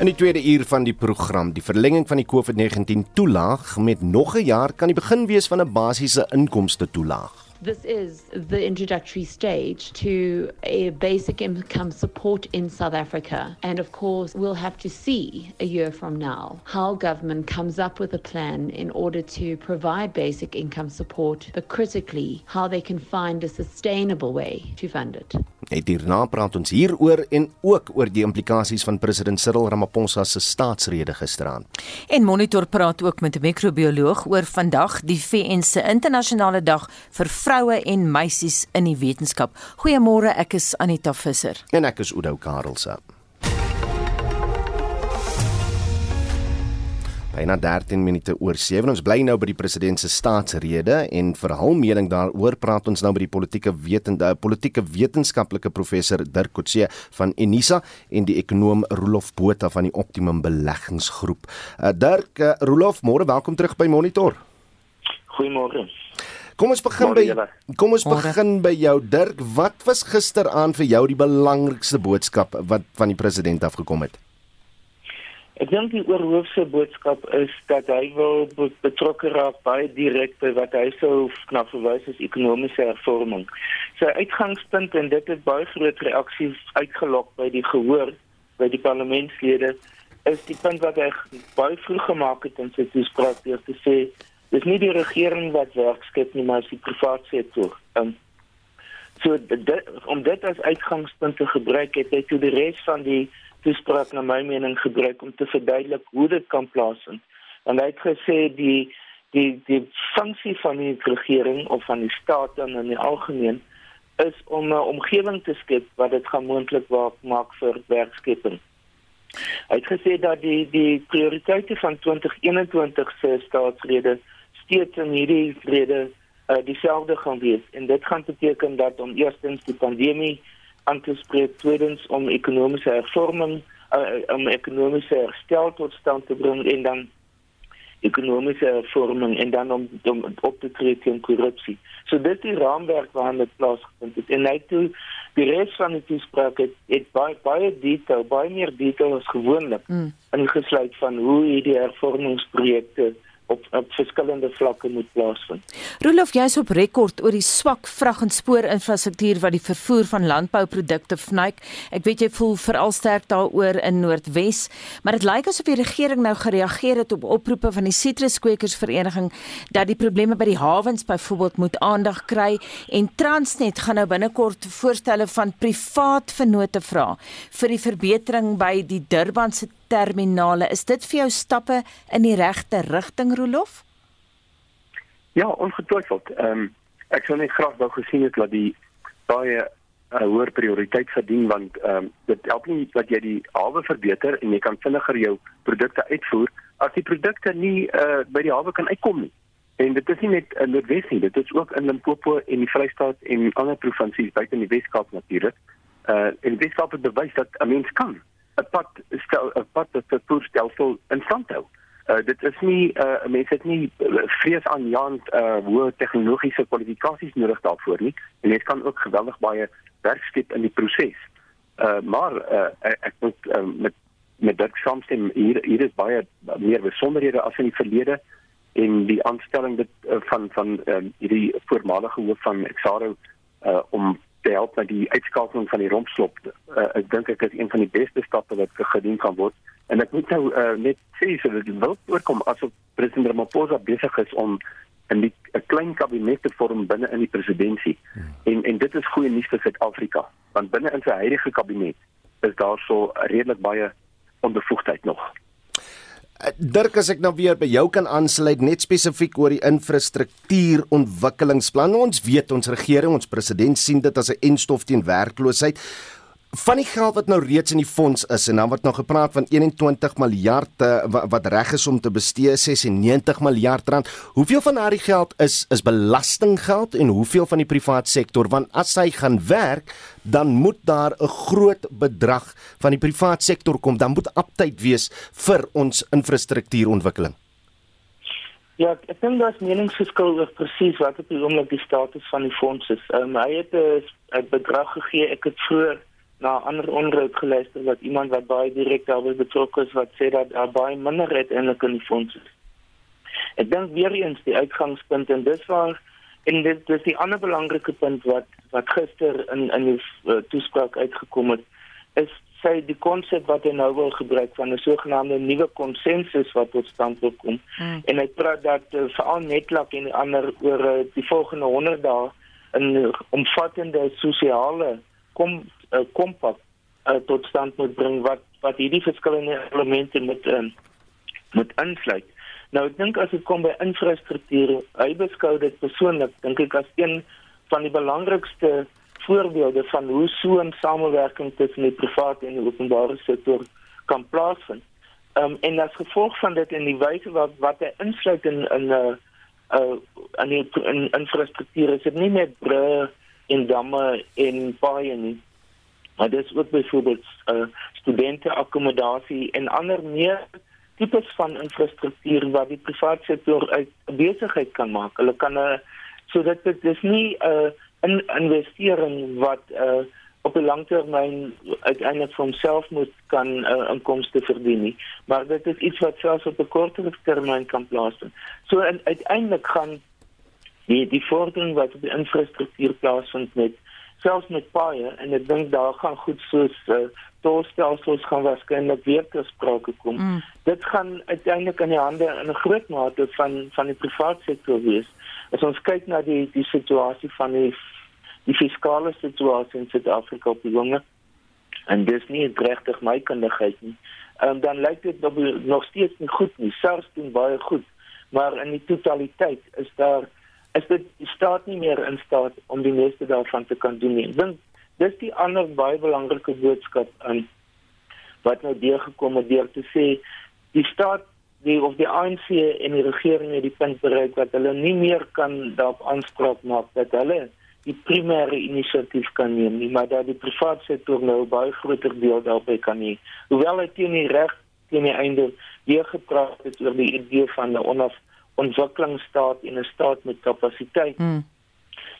In die tweede uur van die program, die verlenging van die COVID-19 toelaag met nog 'n jaar kan die begin wees van 'n basiese inkomste toelaag. This is the introductory stage to a basic income support in South Africa. And of course, we'll have to see a year from now how government comes up with a plan in order to provide basic income support, but critically, how they can find a sustainable way to fund it. Net hierna praat ons hieroor en ook oor die implikasies van president Cyril Ramaphosa se staatsrede gisteraand. En Monitor praat ook met 'n mikrobioloog oor vandag die VN se internasionale dag vir vroue en meisies in die wetenskap. Goeiemôre, ek is Anita Visser. En ek is Oudo Karelse. Byna 13 minute oor 7. Ons bly nou by die president se staatsrede en vir hul mening daaroor praat ons nou met die politieke wetende politieke wetenskaplike professor Dirk Coetzee van Unisa en die ekonom Rolof Botha van die Optimum Beleggingsgroep. Uh, Dirk uh, Rolof, môre welkom terug by Monitor. Goeiemôre. Kom ons begin by Kom ons begin by jou Dirk. Wat was gisteraand vir jou die belangrikste boodskap wat van die president afgekom het? Ek dink die oorhoofse boodskap is dat hy wil betrokke raak baie direk by wat hy sou na verwys as ekonomiese hervorming. Sy uitgangspunt en dit het baie groot reaksies uitgelok by die gehoor by die parlementslede is die punt wat hy baie vroeg gemaak het in sy toespraak deur te sê dis nie die regering wat werk skep nie maar die private sektor. Um, so dit, om dit as uitgangspunt te gebruik het hy toe die res van die toespraak na my mening gebruik om te verduidelik hoe dit kan plaasvind. En hy het gesê die die die funksie van die regering of van die staat dan in die algemeen is om 'n omgewing te skep wat dit gaan moontlik maak vir werkskepping. Hy het gesê dat die die prioriteite van 2021 se staatsrede steeds in hierdie rede uh, dieselfde gaan wees en dit gaan beteken dat om eerstens die pandemie aan te spreek tweedens om ekonomiese hervorming uh, om ekonomiese herstel tot stand te bring en dan ekonomiese hervorming en dan om, om op te tree teen korrupsie. So dit is die raamwerk waarin dit plaasgevind het. En net toe die res van die toespraak het, het baie baie detail, baie meer detail as gewoonlik mm. ingesluit van hoe hierdie hervormingsprojekte op op verskillende vlakke moet plaasvind. Rolof, jy is op rekord oor die swak vrag en spoorinfrastruktuur wat die vervoer van landbouprodukte vnyk. Ek weet jy voel veral sterk daaroor in Noordwes, maar dit lyk asof die regering nou gereageer het op oproepe van die sitruskwekersvereniging dat die probleme by die hawens byvoorbeeld moet aandag kry en Transnet gaan nou binnekort voorstelle van privaat vennote vra vir die verbetering by die Durban se terminale. Is dit vir jou stappe in die regte rigting, Rolof? Ja, ongetwyfeld. Ehm um, ek sou net graag wou gesien het dat die baie 'n uh, hoër prioriteit verdien want ehm um, dit help nie dat jy die hawe verbeter en jy kan vinniger jou produkte uitvoer as die produkte nie uh, by die hawe kan uitkom nie. En dit is nie net in Noordwes nie, dit is ook in Limpopo en die Vrystaat en ander provinsies buite in die Weskaap natuurlik. Uh en die Weskaap het bewys dat 'n mens kan 'n pad stel 'n pad wat vervoerstelsel in stand hou. Uh, dit is nie uh, mense het nie uh, vrees aan Jan uh, hoë tegnologiese kwalifikasies nodig daarvoor nie en dit kan ook geweldig baie werk skep in die proses. Uh, maar uh, ek moet uh, met met dit saamstem hier hier is baie meer besonderhede as in die verlede en die aanstelling dit uh, van van uh, hierdie voormalige hoof van Exaro uh, om te help met die uitskakeling van die rompslop. Uh, ek dink ek is een van die beste stappe wat gedoen kan word. En ek moet nou uh, net sê so dat dit wil voorkom asof president Ramaphosa besig is om 'n 'n klein kabinet te vorm binne in die presidentskap. Hmm. En en dit is goeie nuus vir Suid-Afrika, want binne in sy huidige kabinet is daar so redelik baie onbevoegdheid nog. Dirk as ek nou weer by jou kan aansluit net spesifiek oor die infrastruktuurontwikkelingsplan. Ons weet ons regering, ons president sien dit as 'n enstof teen werkloosheid van die geld wat nou reeds in die fonds is en dan word nou gepraat van 21 miljard uh, wat, reg is om te bestee 96 miljard rand. Hoeveel van daardie geld is is belastinggeld en hoeveel van die private sektor want as hy gaan werk dan moet daar 'n groot bedrag van die private sektor kom dan moet aptyd wees vir ons infrastruktuurontwikkeling. Ja, ek dink daar's meningsverskil oor presies wat op die oomblik die status van die fonds is. Um, hy het 'n bedrag gegee, ek het vroeër na ander onderhoud geluister wat iemand wat baie direk daarbey betrokke is wat sê dat daar baie minder uiteindelik in die fonds is. Ek dink weer eens die uitgangspunt en dis waar en dit dis die ander belangrike punt wat wat gister in in die uh, toespraak uitgekom het is sy die konsep wat hy nou wil gebruik van 'n sogenaamde nuwe konsensus wat tot stand wil kom hmm. en hy praat dat uh, veral netlak en ander oor uh, die volgende 100 dae 'n omvattende sosiale kom uh, kompak uh, tot stand moet bring wat wat hierdie verskillende elemente met um, met insluit. Nou ek dink as dit kom by infrastruktuur, hy beskou dit persoonlik dink ek as een van die belangrikste voorbeelde van hoe so 'n samewerking tussen die private en die openbare sektor kan plaasvind. Ehm um, en as gevolg van dit en die wyse wat wat hy insluit in in 'n uh, uh in die in infrastruktuur is dit nie net bru en damme en paaie nie maar dit is ook byvoorbeeld uh studente akkommodasie en ander meer tipes van infrastruktuur wat die private sektor uit besigheid kan maak hulle kan 'n uh, so dit dit is nie 'n uh, in investering wat uh op 'n langtermyn uiteindelik vir homself moet kan uh, inkomste verdien nie maar dit is iets wat selfs op 'n korter termyn kan plaasvind. So uiteindelik gaan die die vordering wat op die infrastruktuur plaasvind met selfs met paaie en ek dink daar gaan goed soos uh, tolstelsels gaan waarskynlik weer te sprake kom. Mm. Dit gaan uiteindelik in die hande in 'n groot mate van van die private sektor wees. As ons kyk na die die situasie van die die fiskale situasie in Suid-Afrika op die oomblik en dis nie regtig my kundigheid nie. Ehm um, dan lyk dit nog steeds nie goed nie. SARS doen baie goed, maar in die totaliteit is daar is dit staat nie meer in staat om die meeste daarvan te kan doen nie. Dink dis die ander baie belangrike boodskap aan wat nou deur gekom het deur te sê die staat die of die ANC en die regering het die punt bereik dat hulle nie meer kan daarop aanspraak maak dat hulle die primêre inisiatief kan neem nie, maar dat die private sektor nou baie groter deel daarbey kan hê. Hoewel hy teen die reg teen die einde weer gepraat het oor die idee van 'n onaf ontwikkelingsstaat en 'n staat met kapasiteit. Hmm.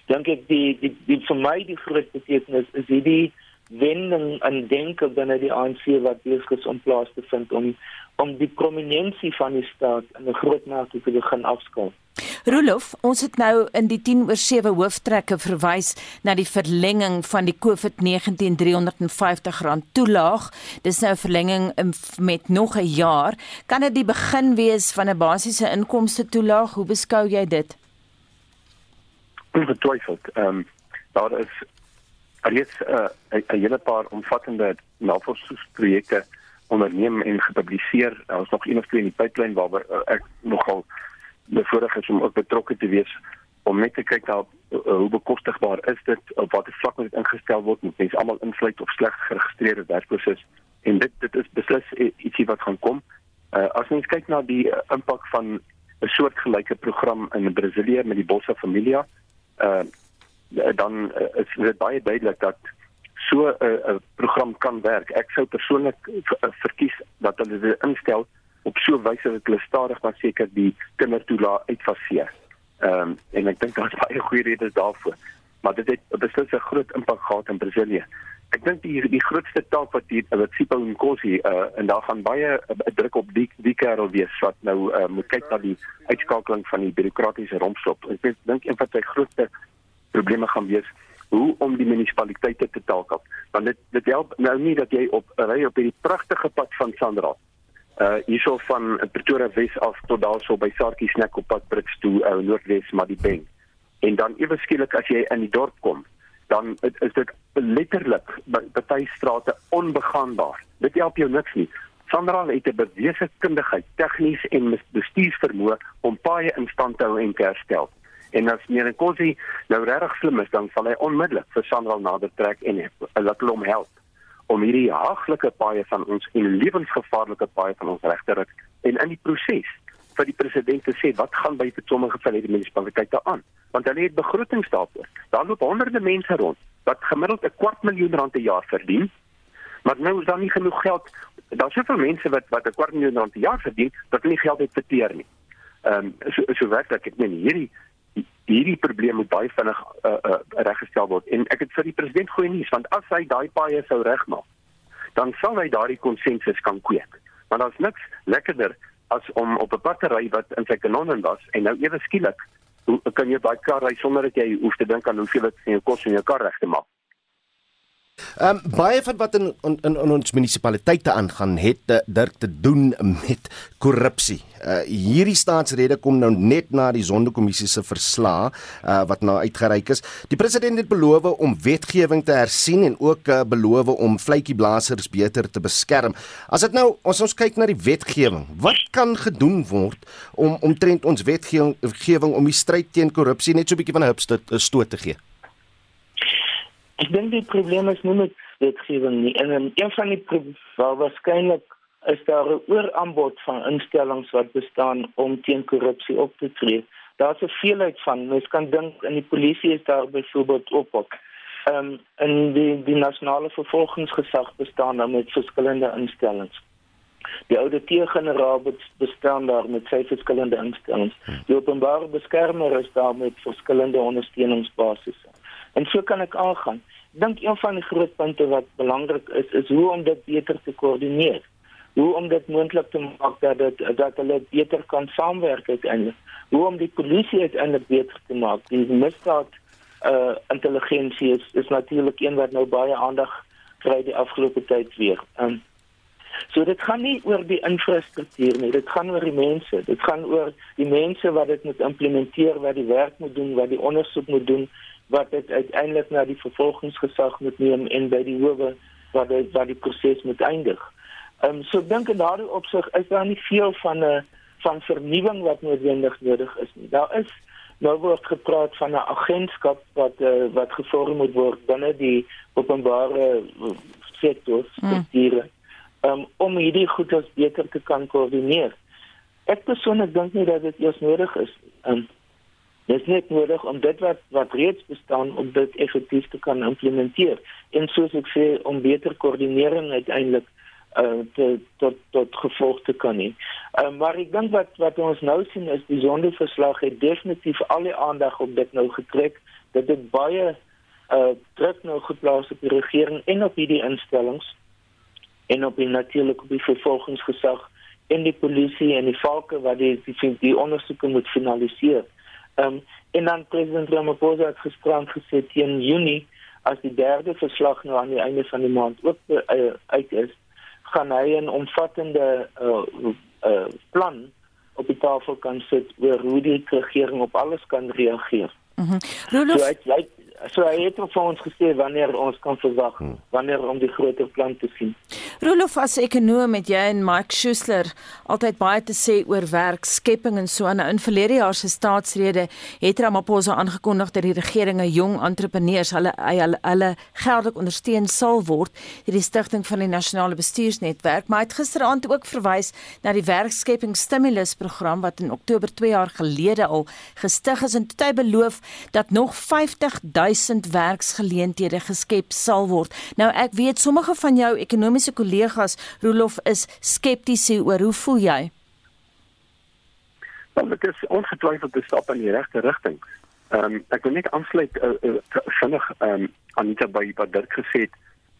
Dink ek die die die vir my die groot betekenis is hierdie wending in denke binne die ANC wat besig is om plaas te vind om om die prominensie van die staat in 'n groot mate te begin afskaal. Rolof, ons het nou in die 10 oor 7 hooftrekke verwys na die verlenging van die COVID-19 350 rand toelaag. Dis nou 'n verlenging met nog 'n jaar. Kan dit die begin wees van 'n basiese inkomste toelaag? Hoe beskou jy dit? Ongetwyfeld. Ehm um, daar is alreeds 'n uh, 'n hele paar omvattende navorsingsprojekte onderneem en gepubliseer. Daar is nog een of twee in die pipeline waaroor uh, ek nogal bevoorreg is om ook betrokke te wees om net te kyk na uh, hoe bekostigbaar is dit op watter vlak moet dit ingestel word moet mense almal insluit of slegs geregistreerde werkproses en dit dit is beslis ietsie wat gaan kom. Uh, as mens kyk na die uh, impak van 'n soortgelyke program in Brasilië met die Bolsa Familia, dan uh, is dit baie duidelik dat so 'n uh, uh, program kan werk. Ek sou persoonlik verkies dat hulle dit instel op so 'n wyse dat hulle stadig maar seker die kindertoelaat uitfaseer. Ehm um, en ek dink daar's baie goeie redes daarvoor. Maar dit het beslis 'n groot impak gehad in Brasilië. Ek dink die die grootste taak wat hier wat Sipho Nkosi uh en daar gaan baie uh, druk op die die kerel wees wat nou uh, moet kyk na die uitskakeling van die bureaukratiese rompslop. Ek dink een van sy grootste probleme gaan wees hoe om die munisipaliteite te taakap. Want dit dit help nou nie dat jy op ry op hierdie pragtige pad van Sandra. Uh hierso van Pretoria Wes af tot daarso by Saartjie Snack op pad Brits toe uh, Noordwes Madibeng. En dan ewe skielik as jy in die dorp kom, dan is dit letterlik party strate onbegaanbaar. Dit help jou niks nie. Sandra het 'n bewese kundigheid, tegnies en bestuursvermoë om paaie in stand te hou en te herstel. En as meneer Nkosi nou regtig slim is, dan sal hy onmiddellik vir Sandra nader trek en laat hom help om hierdie haaglike paaie van ons en lewensgevaarlike paaie van ons reg te ruk en in die proses vir die president te sê wat gaan by sommige van hierdie munisipaliteite aan want hulle het begrotings daarvoor. Daar loop honderde mense rond wat gemiddeld 'n kwart miljoen rand per jaar verdien. Maar nou is daar nie genoeg geld. Daar's soveel mense wat wat 'n kwart miljoen rand per jaar verdien dat hulle nie geld het vir teer nie. Ehm um, so so werk dit ek meen hierdie hierdie probleem moet baie vinnig uh, uh, reggestel word. En ek het vir die president goeie nuus want as hy daai paaie sou regmaak, dan sal hy daardie konsensus kan kweek. Maar daar's niks lekkerder as om op 'n pad te ry wat in sy kanonnen was en nou ewe skielik kan jy daai kar ry sonder dat jy hoef te dink aan hoeveel dit jou kos om jou kar reg te maak? Ehm um, baie van wat in in, in, in ons munisipaliteite aangaan het uh, dirk te doen met korrupsie. Uh, hierdie staatsrede kom nou net na die Sonderkommissie se verslag uh, wat nou uitgereik is. Die president het beloof om wetgewing te hersien en ook uh, beloof om vletjieblassers beter te beskerm. As dit nou ons ons kyk na die wetgewing, wat kan gedoen word om omtrent ons wetgewing om die stryd teen korrupsie net so 'n bietjie van 'n hupstoot te gee? Ek dink die probleem is nie met wetgewing nie. En een van die wel waarskynlik is daar 'n ooraanbod van instellings wat bestaan om teen korrupsie op te tree. Daar's 'n veelheid van. Mens kan dink in die polisie is daar byvoorbeeld op ook. Ehm um, in die die nasionale vervolgingsgesag bestaan daar met verskillende instellings. Die ouditeur-generaal bestaan daar met sy verskillende instellings. Die openbare beskermer is daar met verskillende ondersteuningsbasisse. En so kan ek aangaan. Dink een van die groot punte wat belangrik is is hoe om dit beter te koördineer. Hoe om dit moontlik te maak dat dit dat hulle beter kan saamwerk uiteindelik. Hoe om die polisie uiteindelik beter te maak. Die misdaad uh intelligensie is is natuurlik een wat nou baie aandag kry die afgelope tyd weer. Um, So dit gaan nie oor die infrastruktuur nie, dit gaan oor die mense. Dit gaan oor die mense wat dit moet implementeer, wat die werk moet doen, wat die ondersoek moet doen, wat dit uiteindelik na die vervolgingsgesag moet neem en by die howe waar dit waar die proses moet eindig. Ehm um, so dink in daardie opsig is daar nie veel van 'n uh, van vernuwing wat noodwendig nodig is nie. Daar is nou word gepraat van 'n agentskap wat uh, wat gevorm moet word binne die openbare uh, sektor strukture mm. um, om hierdie goedes beter te kan koördineer. Ek persoonlik dink nie dat dit eers nodig is. Um, Dit is net nodig om dit wat wat reeds bestaan om dit effektief te kan implementeer en soos ek sê om beter koördinering uiteindelik uh te tot tot gevolg te kan hê. Uh, maar ek dink wat wat ons nou sien is die sondeverslag het definitief al die aandag op dit nou getrek dit baie uh druk nou geplaas op die regering en op hierdie instellings en op die natuurlik op die vervolgingsgesag en die polisie en die valke wat die die, die ondersoeke moet finaliseer. Ehm um, en dan president Ramaphosa het gisterand gesê teen Junie as die derde verslag nou aan die einde van die maand ook uh, uit is, gaan hy 'n omvattende uh, uh, plan op die tafel kan sit oor hoe die regering op alles kan reageer. Mhm. Mm so, ek, like, so hy het vir ons gesê wanneer ons kan verwag hmm. wanneer om die groter plan te sien. Rolof as ekonom met jy en Mike Schuessler altyd baie te sê oor werkskepping en so aan. 'n verlede jaar se staatsrede het Ramaphosa aangekondig dat die regering 'n jong entrepreneurs hulle hulle, hulle geldelik ondersteun sal word deur die stigting van die nasionale bestuursnetwerk. Maar het gisteraand ook verwys na die werkskepping stimulus program wat in Oktober 2 jaar gelede al gestig is. En toe hy beloof dat nog 50 000 1000 werksgeleenthede geskep sal word. Nou ek weet sommige van jou ekonomiese kollegas Rolof is skepties oor hoe voel jy? Want dit is ongetwyfeld 'n stap in die regte rigting. Ehm um, ek wil net aansluit uh, uh, vinnig ehm um, Anita by wat Dirk gesê het.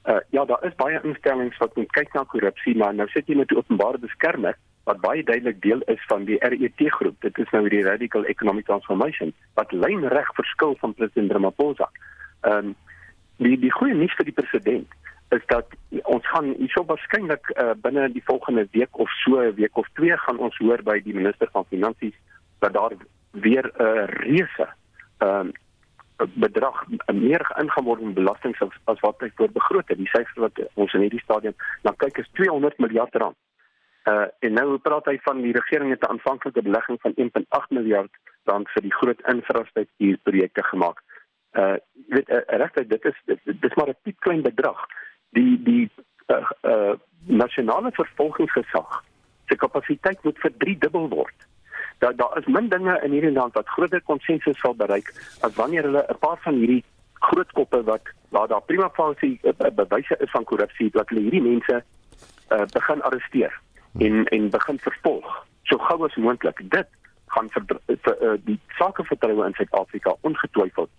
Uh, ja, daar is baie instellings wat moet kyk na korrupsie, maar nou sit jy met 'n openbare beskermer wat baie duidelik deel is van die RET groep. Dit is nou die Radical Economic Transformation wat lynreg verskil van president Ramaphosa. Ehm um, die die goeie nuus vir die president is dat ons gaan hierso waarskynlik uh, binne die volgende week of so 'n week of twee gaan ons hoor by die minister van finansies dat daar weer 'n uh, reuse ehm um, bedrag meer ingeword in belasting as, as wat hy voor begroot het. Die syfer wat ons in hierdie stadium na kyk is 200 miljard rand. Uh en nou praat hy van die regering het 'n aanvanklike belegging van 1.8 miljard rand vir die groot infrastruktuurprojekte gemaak. Uh weet uh, regtig dit is dit, dit is maar 'n piep klein bedrag. Die die uh, uh nasionale vervolgingsgesag se kapasiteit moet vir 3 dubbel word. Daar daar is min dinge in hierdie land wat groter konsensus sal bereik as wanneer hulle 'n paar van hierdie groot koppe wat waar daar prima facie bewyse is van korrupsie dat hulle hierdie mense uh begin arresteer en en begin vervolg so gou as moontlik. Dit gaan vir, vir uh, die sakevertroue in Suid-Afrika ongetwyfeld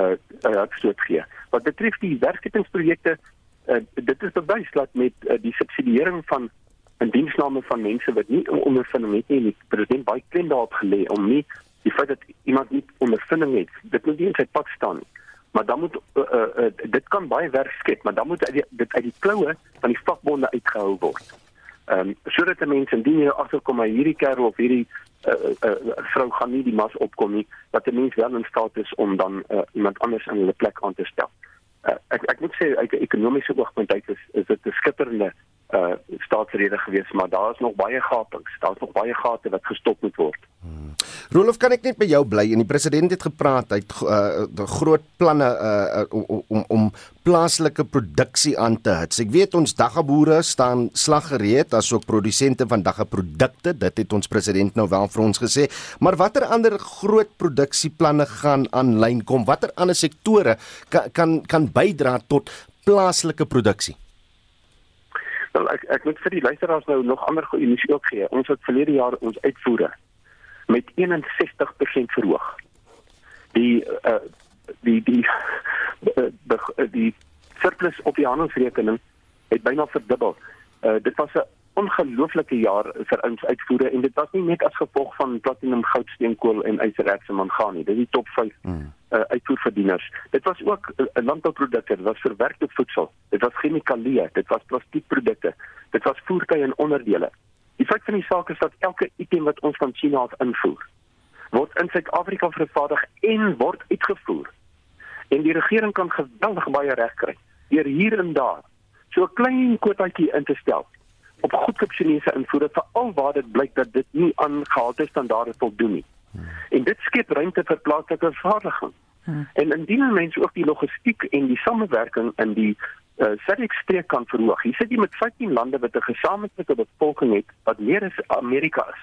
uh, uh stoot gee. Wat betref die werkskeppingsprojekte, uh, dit is bewys dat met uh, die subsidiering van in diensname van mense wat nie ondervinding het nie, die president baie klem daarop gelê om nie die feit dat iemand nie ondervinding het, dit moet nie in sy pad staan nie. Maar dan moet uh, uh, uh, dit kan baie werk skep, maar dan moet dit uit die kloue van die vakbonde uitgehou word. Ehm um, sodat die mense indien jy agterkom maar hierdie kerel of hierdie uh, uh, vrou gaan nie die mas opkom nie, dat 'n mens wel in staat is om dan uh, iemand anders in hulle plek aan te stel. Ek ek moet sê uit 'n ekonomiese oogpunt uit is is dit 'n skitterende uh staatsrede gewees, maar daar is nog baie gapings. Daar's nog baie gate wat gestop moet word. Rolof, kan ek net by jou bly? En die president het gepraat uit uh groot planne uh om om om plaaslike produksie aan te hits. Ek weet ons daggaboere staan slaggereed asook produsente van daggaprodukte. Dit het ons president nou wel vir ons gesê. Maar watter ander groot produksieplanne gaan aanlyn kom? Watter ander sektore kan kan kan bydra tot plaaslike produksie? Wel ek ek moet vir die luisteraars nou nog ander goeie nuus ook gee. Ons het verlede jaar ons uitvoere met 61% verhoog. Die uh die die die, die, die surplus op die handelsrekening het byna verdubbel. Uh dit was 'n ongelooflike jaar vir ons uitvoere en dit was nie net as gevolg van platinum, goud, steenkool en ysererts en mangaan nie. Dit is die top 5 hmm. uh, uitvoerverdieners. Dit was ook 'n uh, landbouprodukte, dit was verwerkte voedsel, dit was chemikalieë, dit was plastiekprodukte, dit was voertuie en onderdele. Die feit van die saak is dat elke item wat ons van China af invoer, word in Suid-Afrika vervaardig en word uitgevoer. En die regering kan geweldig baie reg kry deur hier en daar so 'n klein kwotaatjie in te stel op goedkoop Chinese invoere veral waar dit blyk dat dit nie aan gehalte standaarde voldoen nie. En dit skep ruimte vir plaaslike vervaardiging. Hmm. En indien mense ook die logistiek en die samewerking in die uh, SADC streek kan verhoog. Hier sit jy met 15 lande wat 'n gesamentlike bevolking het wat meer as Amerika is.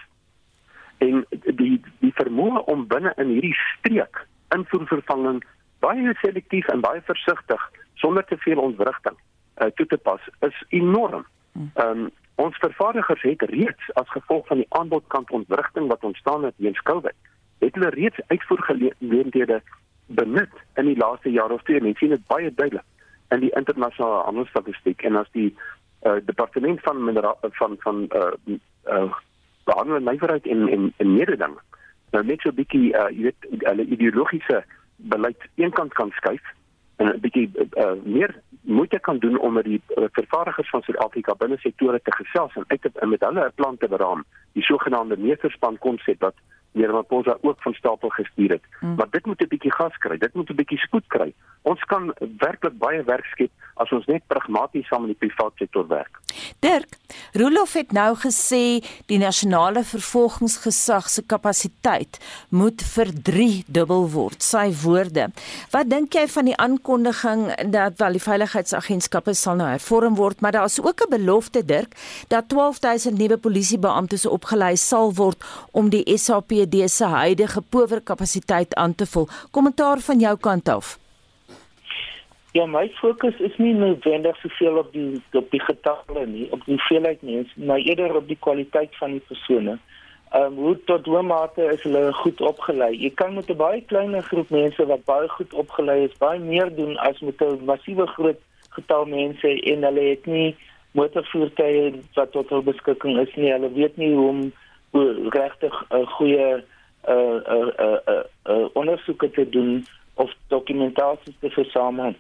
En die die vermoë om binne in hierdie streek invoervervanging baie selektief en baie versigtig sonder te veel ontwrigting uh, toe te pas is enorm. Hmm. Ehm um, Ons vervaardigers het reeds as gevolg van die aanbodkant ontwrigting wat ontstaan het weens COVID, het hulle reeds uitvoergeleenthede benut in die laaste jaar of twee. Mens sien dit baie duidelik in die internasionale handelsstatistiek en as die uh, departement van minera van van uh uh behandeling nywerheid en en en mededing nou net so 'n bietjie uh jy weet hulle ideologiese beleid eenkant kan skuif en 'n bietjie uh, meer moeite kan doen om met die uh, vervaardigers van Suid-Afrika binne sektore te gesels en uit te met hulle 'n plan te beraam, die sogenaamde meesterspan konsep wat meneer Maposa ook van stapel gestuur het. Hmm. Maar dit moet 'n bietjie gas kry, dit moet 'n bietjie spoed kry. Ons kan werklik baie werk skep as ons net pragmaties saam met die private sektor werk. Dirk, Rolof het nou gesê die nasionale vervolgingsgesag se kapasiteit moet verdriedubbel word, sy woorde. Wat dink jy van die aankondiging dat wel die veiligheidsagentskappe sal nou hervorm word, maar daar is ook 'n belofte Dirk dat 12000 nuwe polisiebeamptes opgelei sal word om die SAPD se huidige powerkapasiteit aan te vul. Kommentaar van jou kant af. Ja, my fokus is nie noodwendig soveel op die op die getalle nie, op die hoeveelheid mense, maar eerder op die kwaliteit van die persone. Ehm um, hoe tot hoe mate is hulle goed opgelei? Jy kan met 'n baie klein groep mense wat baie goed opgelei is, baie meer doen as met 'n massiewe groot getal mense en hulle het nie motorvoertuie wat tot hul beskikking is nie. Hulle weet nie hoe om regtig 'n goeie uh uh uh, uh, uh ondersoeke te doen of dokumentasie te versamel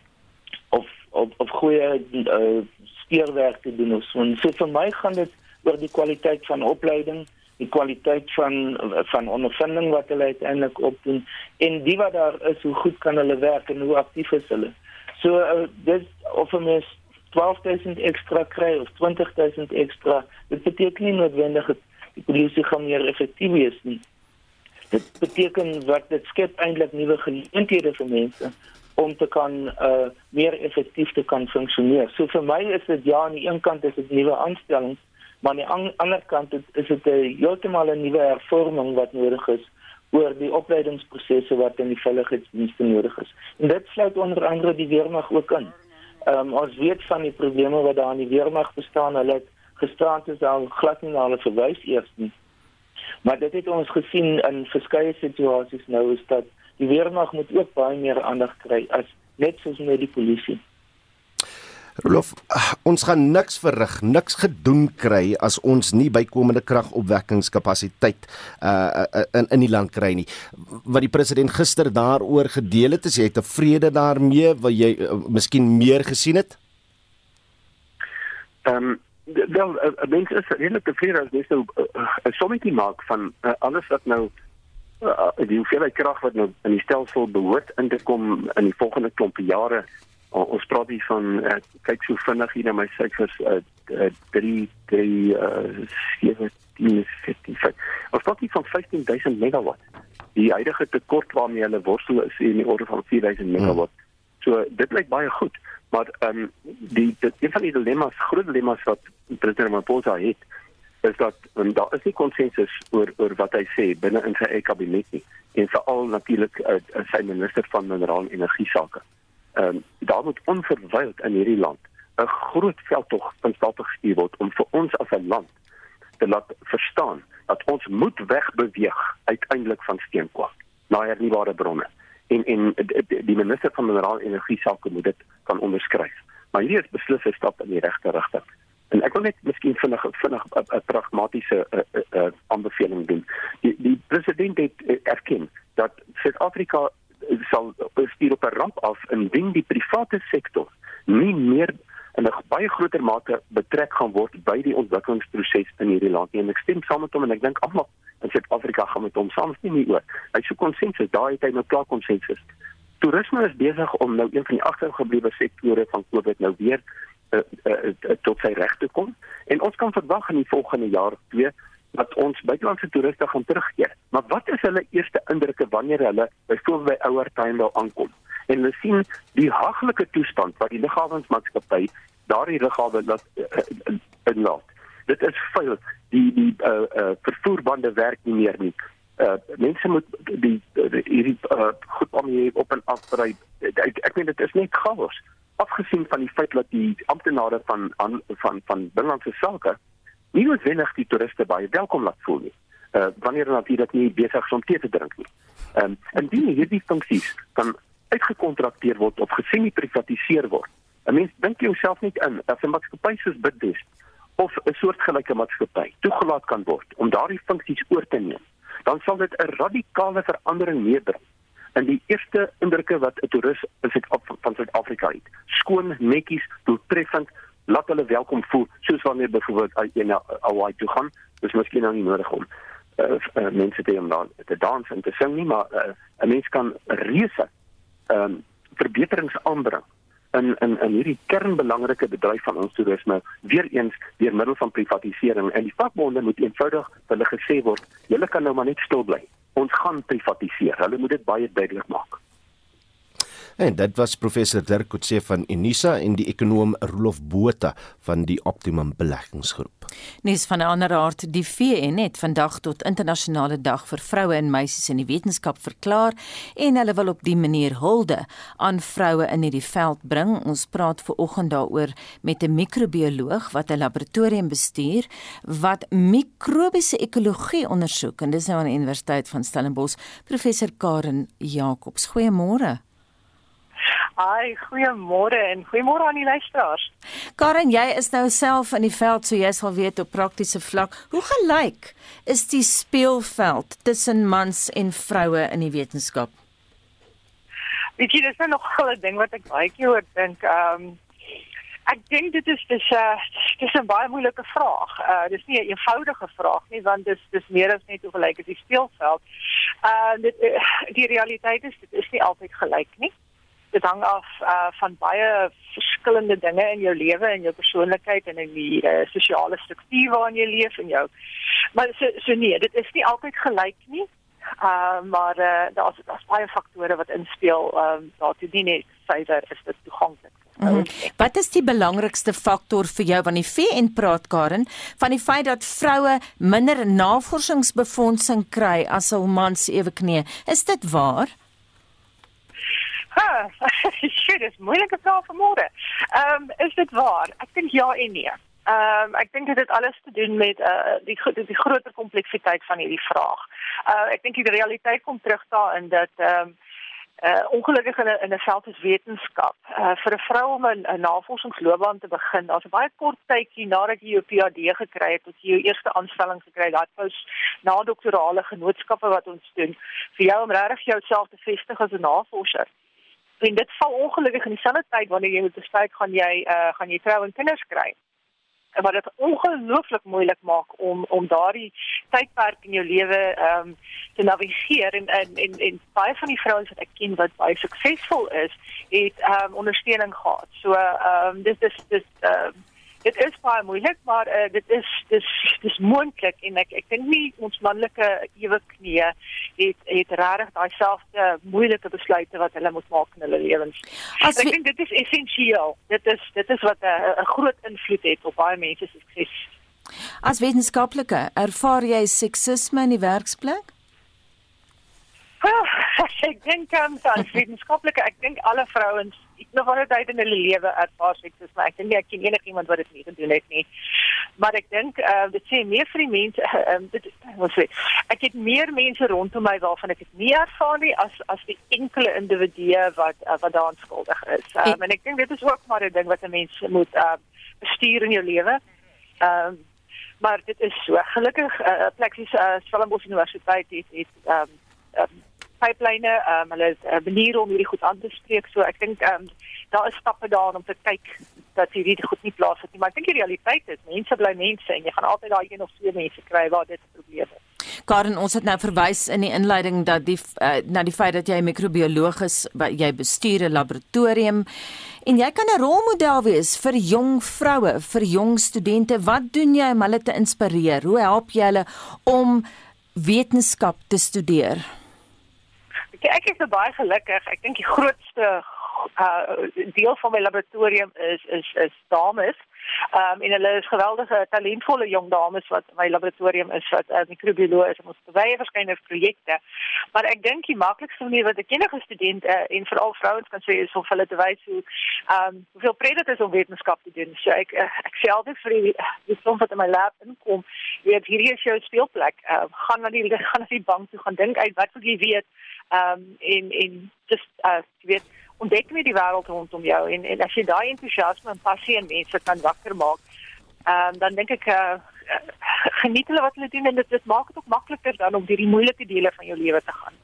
of of of goeie uh, speurwerk te doen of so. so vir my gaan dit oor die kwaliteit van opleiding, die kwaliteit van van ondervinding wat hulle uiteindelik opdoen en die wat daar is, hoe goed kan hulle werk en hoe aktief is hulle. So uh, dis of 'n mens 12000 ekstra kry of 20000 ekstra, dit beteken nie noodwendig dat die polisie gaan meer effektief wees nie. Dit beteken dat dit skep eintlik nuwe geleenthede vir mense om te kan uh meer effektief te kan funksioneer. So vir my is dit ja aan die een kant is dit nuwe aanstellings, maar aan die ander kant is dit 'n heeltemal 'n nuwe hervorming wat nodig is oor die opleidingsprosesse wat in die veiligheidsdienste nodig is. En dit sluit onder andere die weermag ook in. Ehm um, ons weet van die probleme wat daar in die weermag bestaan. Hulle het gisterand is al glad nie na hulle verwys eers nie. Maar dit het ons gesien in verskeie situasies nou is dat die weermag moet ook baie meer aandag kry as net soos met die polisie. Rolof, ons gaan niks verrig, niks gedoen kry as ons nie bykomende kragopwekkingskapasiteit uh in in die land kry nie. Wat die president gister daaroor gedeel het, is jy tevrede daarmee wat jy uh, miskien meer gesien het? Ehm um, wel, uh, mense is redelik tevrede as jy so 'n uh, uh, sommetjie maak van uh, alles wat nou uh, die hoeveelheid krag wat nou in die stelsel behoort in te kom in die volgende klomp jare uh, ons praat hier van uh, kyk so vinnig hier na my syfers uh, uh, 3 3 uh, 17 15 ons praat hier van 15000 megawatt die huidige tekort waarmee hulle worstel is in die orde van 4000 hmm. megawatt hmm. so dit lyk baie goed maar ehm um, die dit een van die dilemma's groot dilemma's wat president Ramaphosa het is dat um, daar is nie konsensus oor oor wat hy sê binne in sy eie kabinet nie. En veral natuurlik uh, sy minister van mineraal en energie sake ehm um, daar moet onverwyld in hierdie land 'n groot veldtog van stappe gestuur word om vir ons as 'n land te laat verstaan dat ons moet wegbeweeg uiteindelik van steenkool na hernubare bronne en en die minister van mineraal en energie sake moet dit kan onderskryf. Maar hierdie is beslis 'n stap in die regte rigting. En ek wil net miskien vinnig vinnig 'n pragmatiese aanbeveling doen. Die die president het erken dat Suid-Afrika sal bestuur op 'n ramp af indien die private sektor nie meer in 'n baie groter mate betrek gaan word by die ontwikkelingsproses in hierdie land. En ek stem saam met hom en ek dink almal in Suid-Afrika gaan met hom saamstem hieroor. Hy sê konsensus, daai het hy nou klaar konsensus. Toerisme is besig om nou een van die agtergeblewe sektore van COVID nou weer uh, uh, uh, tot sy reg te kom. En ons kan verwag in die volgende jaar twee dat ons buitelandse toeriste gaan terugkeer. Maar wat is hulle eerste indrukke wanneer hulle byvoorbeeld by ouer tuinbou aankom? En hulle sien die haglike toestand wat die lughawensmaatskappy daardie lughawe laat uh, inlaat. Dit is vuil. Die die uh, uh, vervoerbande werk nie meer nie. Uh, mense moet die hierdie uh, goed om hier op en af ry. Ek ek meen dit is net chaos. Afgesien van die feit dat die amptenare van van van, van binnelandse sake nie noodwendig die toeriste baie welkom laat voel nie. Uh wanneer hulle natuurlik nie besig is om tee te drink nie. Ehm um, indien hierdie funksies kan uitgekontrakteer word of gesemi-privatiseer word. 'n Mens dink jouself net in as 'n maatskappy soos Bidvest of 'n soortgelyke maatskappy toegelaat kan word om daardie funksies oor te neem, dan sal dit 'n radikale verandering meebring in die eerste indrukke wat 'n toerist in Suid-Afrika van Suid-Afrika het. Skoon, netjies, doeltreffend, laat hulle welkom voel soos wanneer byvoorbeeld jy na Hawaii toe gaan dis miskien nou nie nodig om uh, uh, mense te om dan te dans en te sing nie maar uh, 'n mens kan reuse ehm um, verbeterings aanbring in in in hierdie kernbelangrike bedryf van ons toerisme weer eens deur middel van privatisering. En die vakbonde moet eenvoudig hulle gesê word julle kan nou maar net stil bly. Ons gaan privatiseer hulle moet dit baie duidelik maak En dit was professor Dirk Coetzee van Unisa en die ekonom Rolof Botha van die Optimum Beleggingsgroep. Nes van 'n ander aard, die VN het vandag tot internasionale dag vir vroue en meisies in die wetenskap verklaar en hulle wil op die manier hulde aan vroue in hierdie veld bring. Ons praat ver oggend daaroor met 'n microbioloog wat 'n laboratorium bestuur wat mikrobiese ekologie ondersoek en dis nou aan die Universiteit van Stellenbosch, professor Karen Jacobs. Goeiemôre. Hi, goeiemôre en goeiemôre aan die luisteraars. Karen, jy is nou self in die veld, so jy sal weet op praktiese vlak, hoe gelyk is die speelveld tussen mans en vroue in die wetenskap? Weet jy, dis nou nog 'n ding wat ek baie keer oor dink. Ehm um, ek dink dit is dis 'n uh, dis 'n baie moeilike vraag. Uh dis nie 'n eenvoudige vraag nie, want dis dis meer as net hoe gelyk is die speelveld. Uh dit uh, die realiteit is dit is nie altyd gelyk nie dit hang af uh, van baie verskillende dinge in jou lewe en jou persoonlikheid en in die uh, sosiale struktuur waarin jy leef en jou maar so so nee dit is nie altyd gelyk nie uh, maar uh, daar's daar's baie faktore wat inspel um, daartoe nie net syfer is dit toeganklik Mm -hmm. Wat is die belangrikste faktor vir jou wanneer die VN praat Karen van die feit dat vroue minder navorsingsbefondsing kry as hul mans ewe knee? Is dit waar? Ha, shit, dis moeilike vraag vir môre. Ehm um, is dit waar? Ek dink ja en nee. Ehm um, ek dink dit het alles te doen met uh die die, die groter kompleksiteit van hierdie vraag. Uh ek dink die realiteit kom terug daarin dat ehm um, uh ongelukkig in 'n in 'n veld soos wetenskap uh vir 'n vrou om 'n navorsingsloopbaan te begin, daar's 'n baie kort tydjie nadat jy jou PhD gekry het, tot jy jou eerste aanstelling gekry het, daai pos na doktorale genootskappe wat ons doen vir jou om regtig jouself te vestig as 'n navorser. En dit val ongelukkig in dieselfde tyd wanneer jy moet besluit gaan jy uh gaan jy trou en kinders kry wat dit ongelooflik moeilik maak om om daardie tydperk in jou lewe ehm um, te navigeer en en en, en baie van die vrouens wat ek ken wat baie suksesvol is, het ehm um, ondersteuning gehad. So ehm um, dis dis dis ehm um, dit is baie moeilik maar uh, dit is dis dis moontlik en ek ek dink nie ons manlike ewe knie het het regtig daai selfde moeilike besluite wat hulle moet maak in hulle lewens. As ek dink dit is essensieel. Dit is dit is wat 'n groot invloed het op baie mense se sukses. As wetenskaplike, ervaar jy seksisme in die werksplek? Oh, ek dink um, as wetenskaplike, ek dink alle vrouens nog wel tyd in hulle lewe ervaar seksisme. Ek dink nie ek ken enigiemand wat dit nie gedoen het nie. Maar ek dink uh, dit sê meer vir die mense um, dit wat sê ek het meer mense rondom my waarvan ek dit nie ervaar nie as as die enkele individue wat uh, wat daaraan skuldig is. Um, en ek dink dit is ook maar 'n ding wat 'n mens moet uh, bestuur in jou lewe. Ehm um, maar dit is so gelukkig uh, pleksies uh, Stellenbosch Universiteit het het ehm um, um, pipeline, ehm um, hulle is 'n uh, manier om hierdie goed aan te spreek. So ek dink ehm um, daar is stappe daar om te kyk dat hierdie goed nie plaasvind nie. Maar ek dink die realiteit is mense bly mense en jy gaan altyd daai een of twee mense kry waar dit 'n probleem is. Karen, ons het nou verwys in die inleiding dat die uh, na die feit dat jy 'n microbioloog is, jy bestuur 'n laboratorium en jy kan 'n rolmodel wees vir jong vroue, vir jong studente. Wat doen jy om hulle te inspireer? Hoe help jy hulle om wetenskap te studeer? Ek is baie gelukkig. Ek dink die grootste uh deel van my laboratorium is is is dames. Ehm um, en hulle is geweldige talentvolle jong dames wat my laboratorium is wat uh, microbioloog is en ons beweeg verskeie projekte. Maar ek dink die maklikste manier wat ek enige student uh, en veral vrouens kan sê is om hulle te wys hoe ehm um, hoeveel pret dit is om wetenskap te doen. So ek uh, ek sê altyd vir die die som wat in my lab inkom, weet hierdie is jou speelplek. Ehm uh, gaan na die gaan na die bank toe gaan dink uit wat wil jy weet ehm um, en en just uh weet ontdek net die wêreld rondom jou en en as jy daai entoesiasme en passie in mense kan wakker maak ehm um, dan dink ek uh, geniet hulle wat hulle doen en dit dit maak dit ook makliker dan om hierdie moeilike dele van jou lewe te gaan.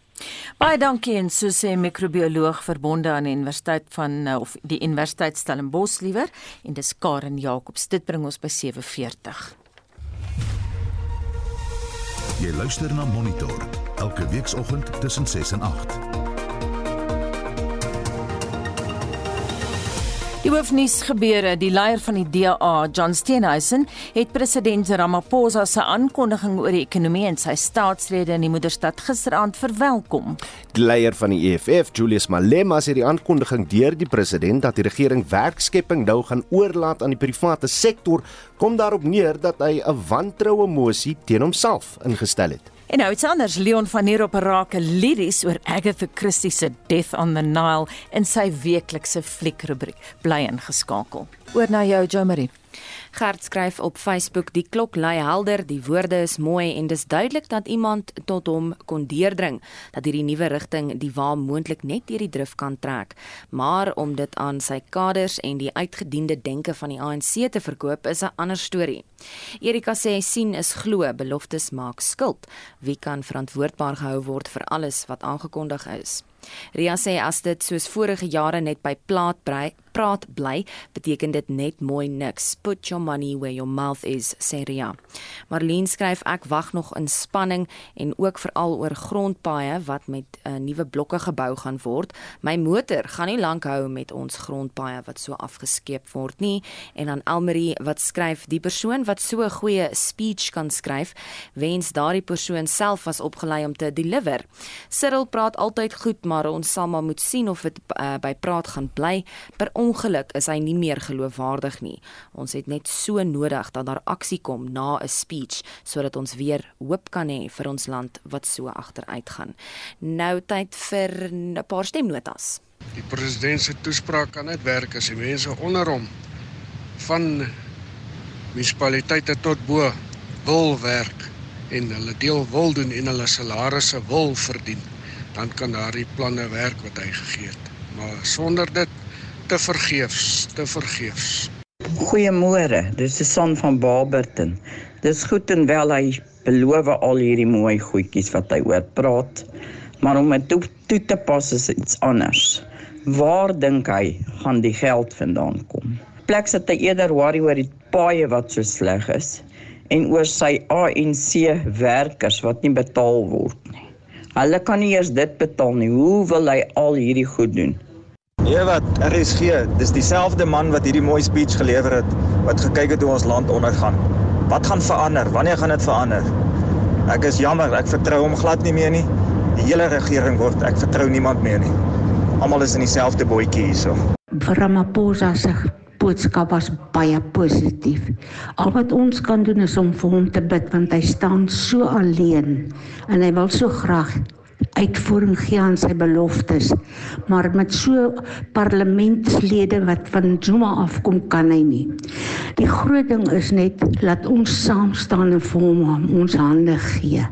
Baie dankie en so sê microbioloog verbonde aan die Universiteit van uh, of die Universiteit Stellenbosch liewer en dis Karen Jacobs. Dit bring ons by 7:40. Jy luister na Monitor elke weekoggend tussen 6 en 8. Hoofnuus gebeure, die leier van die DA, John Steenhuisen, het president Ramaphosa se aankondiging oor die ekonomie en sy staatslede in die moederstad gisteraand verwelkom. Die leier van die EFF, Julius Malema, sê die aankondiging deur die president dat die regering werkskepping nou gaan oorlaat aan die private sektor, kom daarop neer dat hy 'n wantroue mosie teen homself ingestel het. En nou iets anders, Leon van der Merwe raak liries oor Agatha Christie se Death on the Nile in sy weeklikse fliekrubriek. Bly ingeskakel. Oor na jou, Jo Marie. Gert skryf op Facebook: "Die klok lui helder, die woorde is mooi en dis duidelik dat iemand tot hom kon deurdring dat hierdie nuwe rigting die wa moontlik net deur die drif kan trek. Maar om dit aan sy kaders en die uitgediende denke van die ANC te verkoop is 'n ander storie." Erika sê sien is glo, beloftes maak skuld. Wie kan verantwoordbaar gehou word vir alles wat aangekondig is? Ria sê as dit soos vorige jare net by plaat brei praat bly, beteken dit net mooi niks. Put your money where your mouth is, sê Ria. Marlene skryf ek wag nog in spanning en ook veral oor grondpaaie wat met 'n uh, eh, nuwe blokke gebou gaan word. My motor gaan nie lank hou met ons grondpaaie wat so afgeskeep word nie. En dan Elmarie wat skryf die persoon wat so 'n goeie speech kan skryf, wens daardie persoon self was opgelei om te deliver. Cyril praat altyd goed, maar ons sal maar moet sien of dit uh, by praat gaan bly. Per ongeluk is hy nie meer geloofwaardig nie. Ons het net so nodig dat daar aksie kom na 'n speech sodat ons weer hoop kan hê vir ons land wat so agteruit gaan. Nou tyd vir 'n paar stemnotas. Die president se toespraak kan net werk as die mense onder hom van munisipaliteite tot bo wil werk en hulle deel wil doen en hulle salarisse wil verdien, dan kan daardie planne werk wat hy gegee het. Maar sonder dit te vergeefs, te vergeefs. Goeiemôre, dis die son van Barberton. Dis goed en wel hy beloof al hierdie mooi goedjies wat hy oor praat, maar om dit toe, toe te pas is iets anders. Waar dink hy gaan die geld vandaan kom? Plek sit hy eerder worry oor die paaie wat so sleg is en oor sy ANC werkers wat nie betaal word nie. Hulle kan nie eers dit betaal nie. Hoe wil hy al hierdie goed doen? Nee wat, RSG, dis dieselfde man wat hierdie mooi speech gelewer het wat gekyk het hoe ons land ondergaan. Wat gaan verander? Wanneer gaan dit verander? Ek is jammer, ek vertrou hom glad nie meer nie. Die hele regering word, ek vertrou niemand meer nie. Almal is in dieselfde bootjie hierso. Ramaphosa se boodskap was baie positief. Al wat ons kan doen is om vir hom te bid want hy staan so alleen en hy wil so graag uitvoering gee aan sy beloftes. Maar met so parlementslede wat van Zuma afkom kan hy nie. Die groot ding is net laat ons saam staan en vir hom ons hande gee.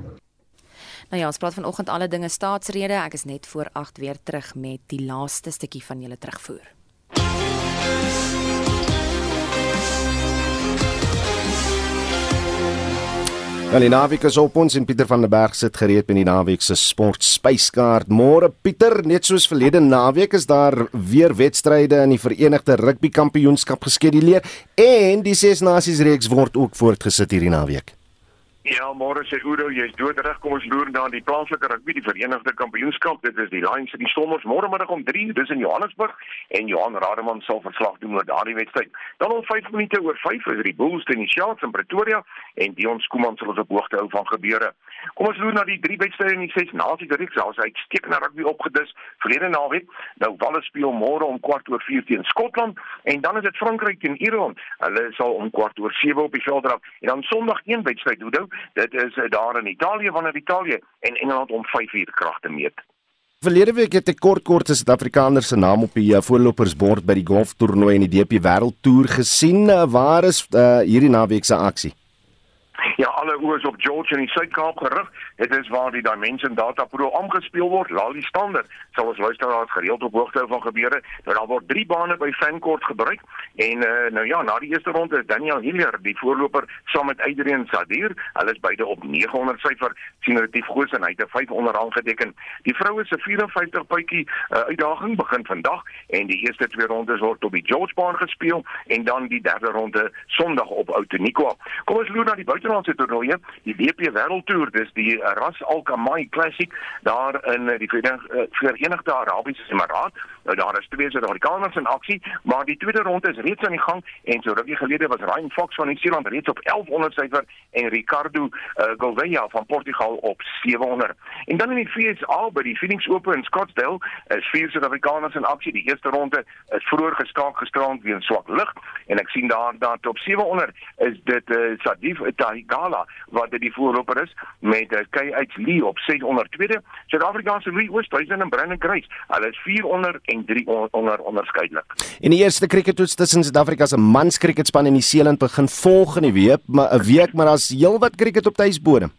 Nou ja, ons praat vanoggend alle dinge staatsrede. Ek is net voor 8 weer terug met die laaste stukkie van julle terugvoer. Wel die naweek is op ons en Pieter van der Berg sit gereed met die naweek se sport spyskaart. Môre Pieter, net soos verlede naweek is daar weer wedstryde in die Verenigde Rugby Kampioenskap geskeduleer en die Ses Nasies reeks word ook voortgesit hierdie naweek. Ja, môre sê Udo, jy's doodreg. Kom ons loer na die plaaslike rugby, die Verenigde Kampioenskap. Dit is die Lions en die Stormers môre middag om 3:00 dis in Johannesburg en Johan Rademan sal verslag doen oor daardie wedstryd. Dan om 5 minute oor 5 is die Bulls teen die Sharks in Pretoria en Dion Skuman sal ons op hoogte hou van gebeure. Kom ons loer na die drie wedstryde in die ses nasies reeks. Daar's uitstekende rugby opgedis verlede naweek. Nou Wales speel môre om kwart oor 4 teen Skotland en dan is dit Frankryk teen Ierland. Hulle sal om kwart oor 7 op die veld raak en dan Sondag een wedstryd, Udo. Dit is eh, daar in Italië wanneer Italië en Engeland om 5 uur krag te meet. Verlede week het ek kort kort 'n Suid-Afrikaner se naam op die uh, voorlopersbord by die golftoernooi in die DP Wêreldtoer gesien. Uh, waar is uh, hierdie naweek se aksie? Alle oë is op George in die Suid-Kaap gerig. Dit is waar die Dimension Data Pro aangespeel word. Lali Standard sal ons luisteraars gereeld op hoogte van gebeure. Nou daar word 3 bane by Fancourt gebruik en uh, nou ja, na die eerste ronde is Daniel Hillier die voorloper saam met Adrian Sadir. Hulle is beide op 900 syfer. sien relatief goed en hy het 'n 500 aangeteken. Die vroue se 54 puitjie uh, uitdaging begin vandag en die eerste twee rondes word op die George baan gespeel en dan die derde ronde Sondag op Outeniqua. Kom ons loer na die buitelandse toernooie, die WP Wêreldtoer, dis die Ras Al Khaimah Classic daar in die Verenigde Arabiese Emirate. Nou daar is twee Suid-Afrikaners in aksie, maar die tweede ronde is reeds aan die gang en so rukkie gelede was Ryan Fox van Nieu-Seeland reeds op 1100 syfer en Ricardo uh, Gouveia van Portugal op 700. En dan in die FSA by die Phoenix Open in Scottsdale is vier Suid-Afrikaners in aksie. Die eerste ronde is vroeër gestaak gestrand weens swak lug en ek sien daar dat op 700 is dit uh, Sadif Tahigala wat dit die voorloper is met uh, Kay H Lee op 600 tweede. Suid-Afrikaanse Louis Oosthuizen en Brandon Grace. Hulle is 400 en 3 onder onderskeidelik. In die eerste krieketoets tussen Suid-Afrika se mans krieketspan en die Seeland begin volgende week, maar 'n week maar daar's heelwat krieket op tuisbodem.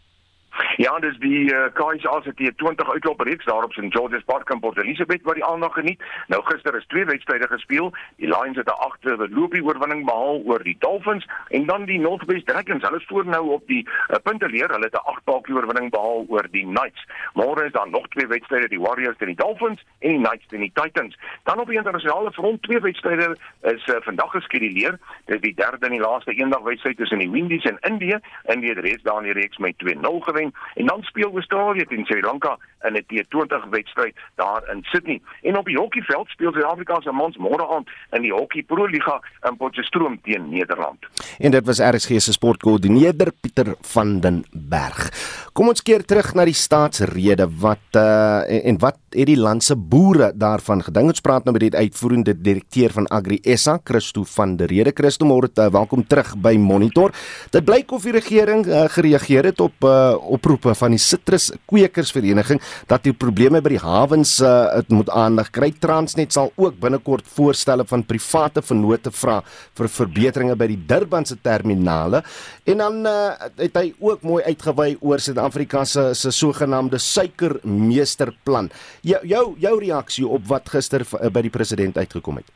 Ja, dis die uh, KSA se T20 uitloopreeks daar op St George's Park in Port Elizabeth wat die aandag geniet. Nou gister is twee wedstryde gespeel. Die Lions het 'n 8de loopie oorwinning behaal oor die Dolphins en dan die Northwest Dragons. Hulle is voor nou op die uh, punte leer. Hulle het 'n 8 paadjie oorwinning behaal oor die Knights. Môre is daar nog twee wedstryde, die Warriors teen die Dolphins en die Knights teen die Titans. Dan op die internasionale front twee wedstryde is uh, vandag geskeduleer. Dis die derde en die laaste eendagwedstryd tussen die Windies en Indië. Indië het reeds daar in die reeks met 2-0 gewen en dan speel Australië teen Sri Lanka in 'n T20 wedstryd daar in Sydney. En op die hokkieveld speel Suid-Afrika se mans môre aand in die Hokkie Pro Liga in Potchefstroom teen Nederland. En dit was RSG se sportkoördineerder Pieter van den Berg. Kom ons keer terug na die staatsrede wat uh en, en wat het die land se boere daarvan gedink? Ons praat nou met die uitvoerende direkteur van Agri SA, Christo van der Rede. Christo, môre uh, welkom terug by Monitor. Dit blyk of die regering uh, gereageer het op uh oproepe van die Citrus Kwekersvereniging dat die probleme by die hawens uh, moet aandag kry. Transnet sal ook binnekort voorstelle van private vennote vra vir verbeteringe by die Durbanse terminale. En dan uh, het hy ook mooi uitgewy oor Suid-Afrika se se sogenaamde suikermeesterplan. Jou jou, jou reaksie op wat gister by die president uitgekom het.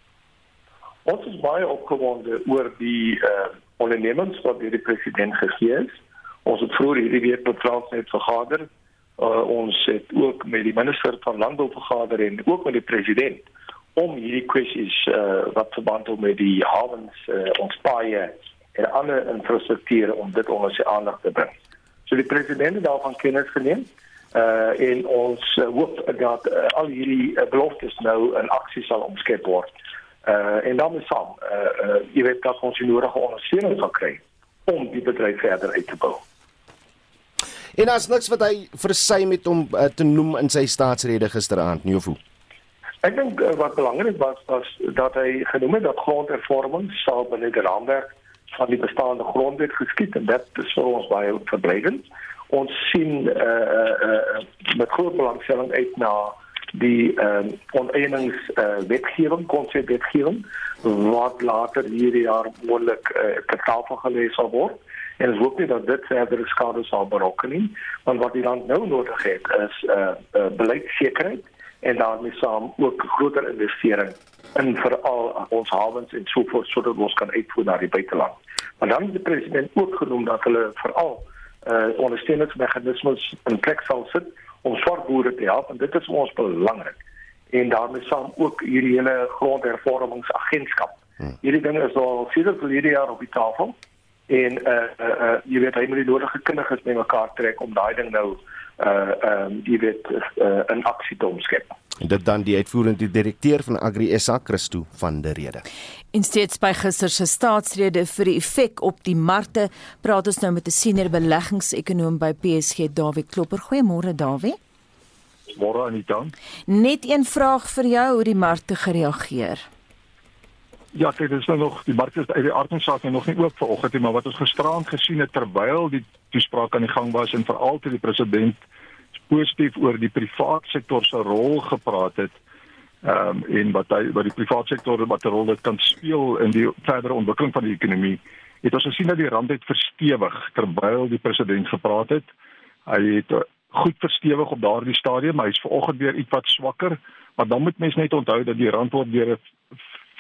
Ons is baie opgewonde oor die uh ondernemings wat deur die president gegee is. Ons het vroeër hierdie week met Transnet vergader. Uh ons het ook met die minister van landbou vergader en ook met die president om hierdie kwessies uh wat verband hou met die hawens, uh, ons paaie en ander infrastruktuur om dit onder sy aandag te bring. So die president het daarvan kennis geneem uh en ons uh, hoop dat uh, al hierdie uh, beloftes nou in aksie sal omskep word. Uh en dan is saam, uh, uh jy weet dat ons die nodige ondersteuning sal kry om die bedryf verder uit te bou. En as niks wat hy versy met om uh, te noem in sy staatsrede gisteraand, nie of hoe? Ek dink uh, wat belangrik was was dat hy genoem het dat grondhervorming sal binne die raamwerk van die bestaande grondwet geskied en dit is vir ons baie verblydend. Ons sien uh uh, uh met groot belangstelling uit na die ehm um, oneenings uh, wetgewing, konsepwetgewing wat later hierdie jaar moontlik uh, ter tafel gelees sal word. En ons hoop nie dat dit verdere skade sal berokken nie, want wat die land nou nodig het is 'n uh, uh, beleidsekerheid en daarmee saam ook groter investering in veral ons hawens en so voort sodat ons kan uitvoer na die buiteland. Maar dan het die president ook genoem dat hulle veral uh, ondersteuningsmeganismes in plek sal sit om swart boere te help en dit is vir ons belangrik. En daarmee saam ook hierdie hele grondhervormingsagentskap. Hmm. Hierdie ding is al sedert vir hierdie jaar op die tafel en uh uh, uh jy weet hy moet die nodige kundiges bymekaar trek om daai ding nou uh ehm um, jy weet uh, in aksie te omskep. En dit dan die uitvoerende direkteur van Agri SA Christo van der Rede. In steeds by gister se staatsrede vir die effek op die markte, praat ons nou met 'n senior beleggingsekonoom by PSG, Dawie Klopper. Goeiemôre Dawie. Môre Anita. Net een vraag vir jou hoe die markte gereageer. Ja, dit is nou nog die markte uit die aardsaak nog nie oop vanoggend nie, maar wat ons gisteraand gesien het terwyl die toespraak aan die gang was en veral toe die president positief oor die privaat sektor se rol gepraat het ehm um, en wat hy wat die privaat sektor wat 'n rol dit kan speel in die verdere ontwikkeling van die ekonomie. Het ons gesien dat die rand het verstewig terwyl die president gepraat het. Hy het eh, goed verstewig op daardie stadium, maar hy's vanoggend weer ietwat swakker, maar dan moet mens net onthou dat die rand word deur 'n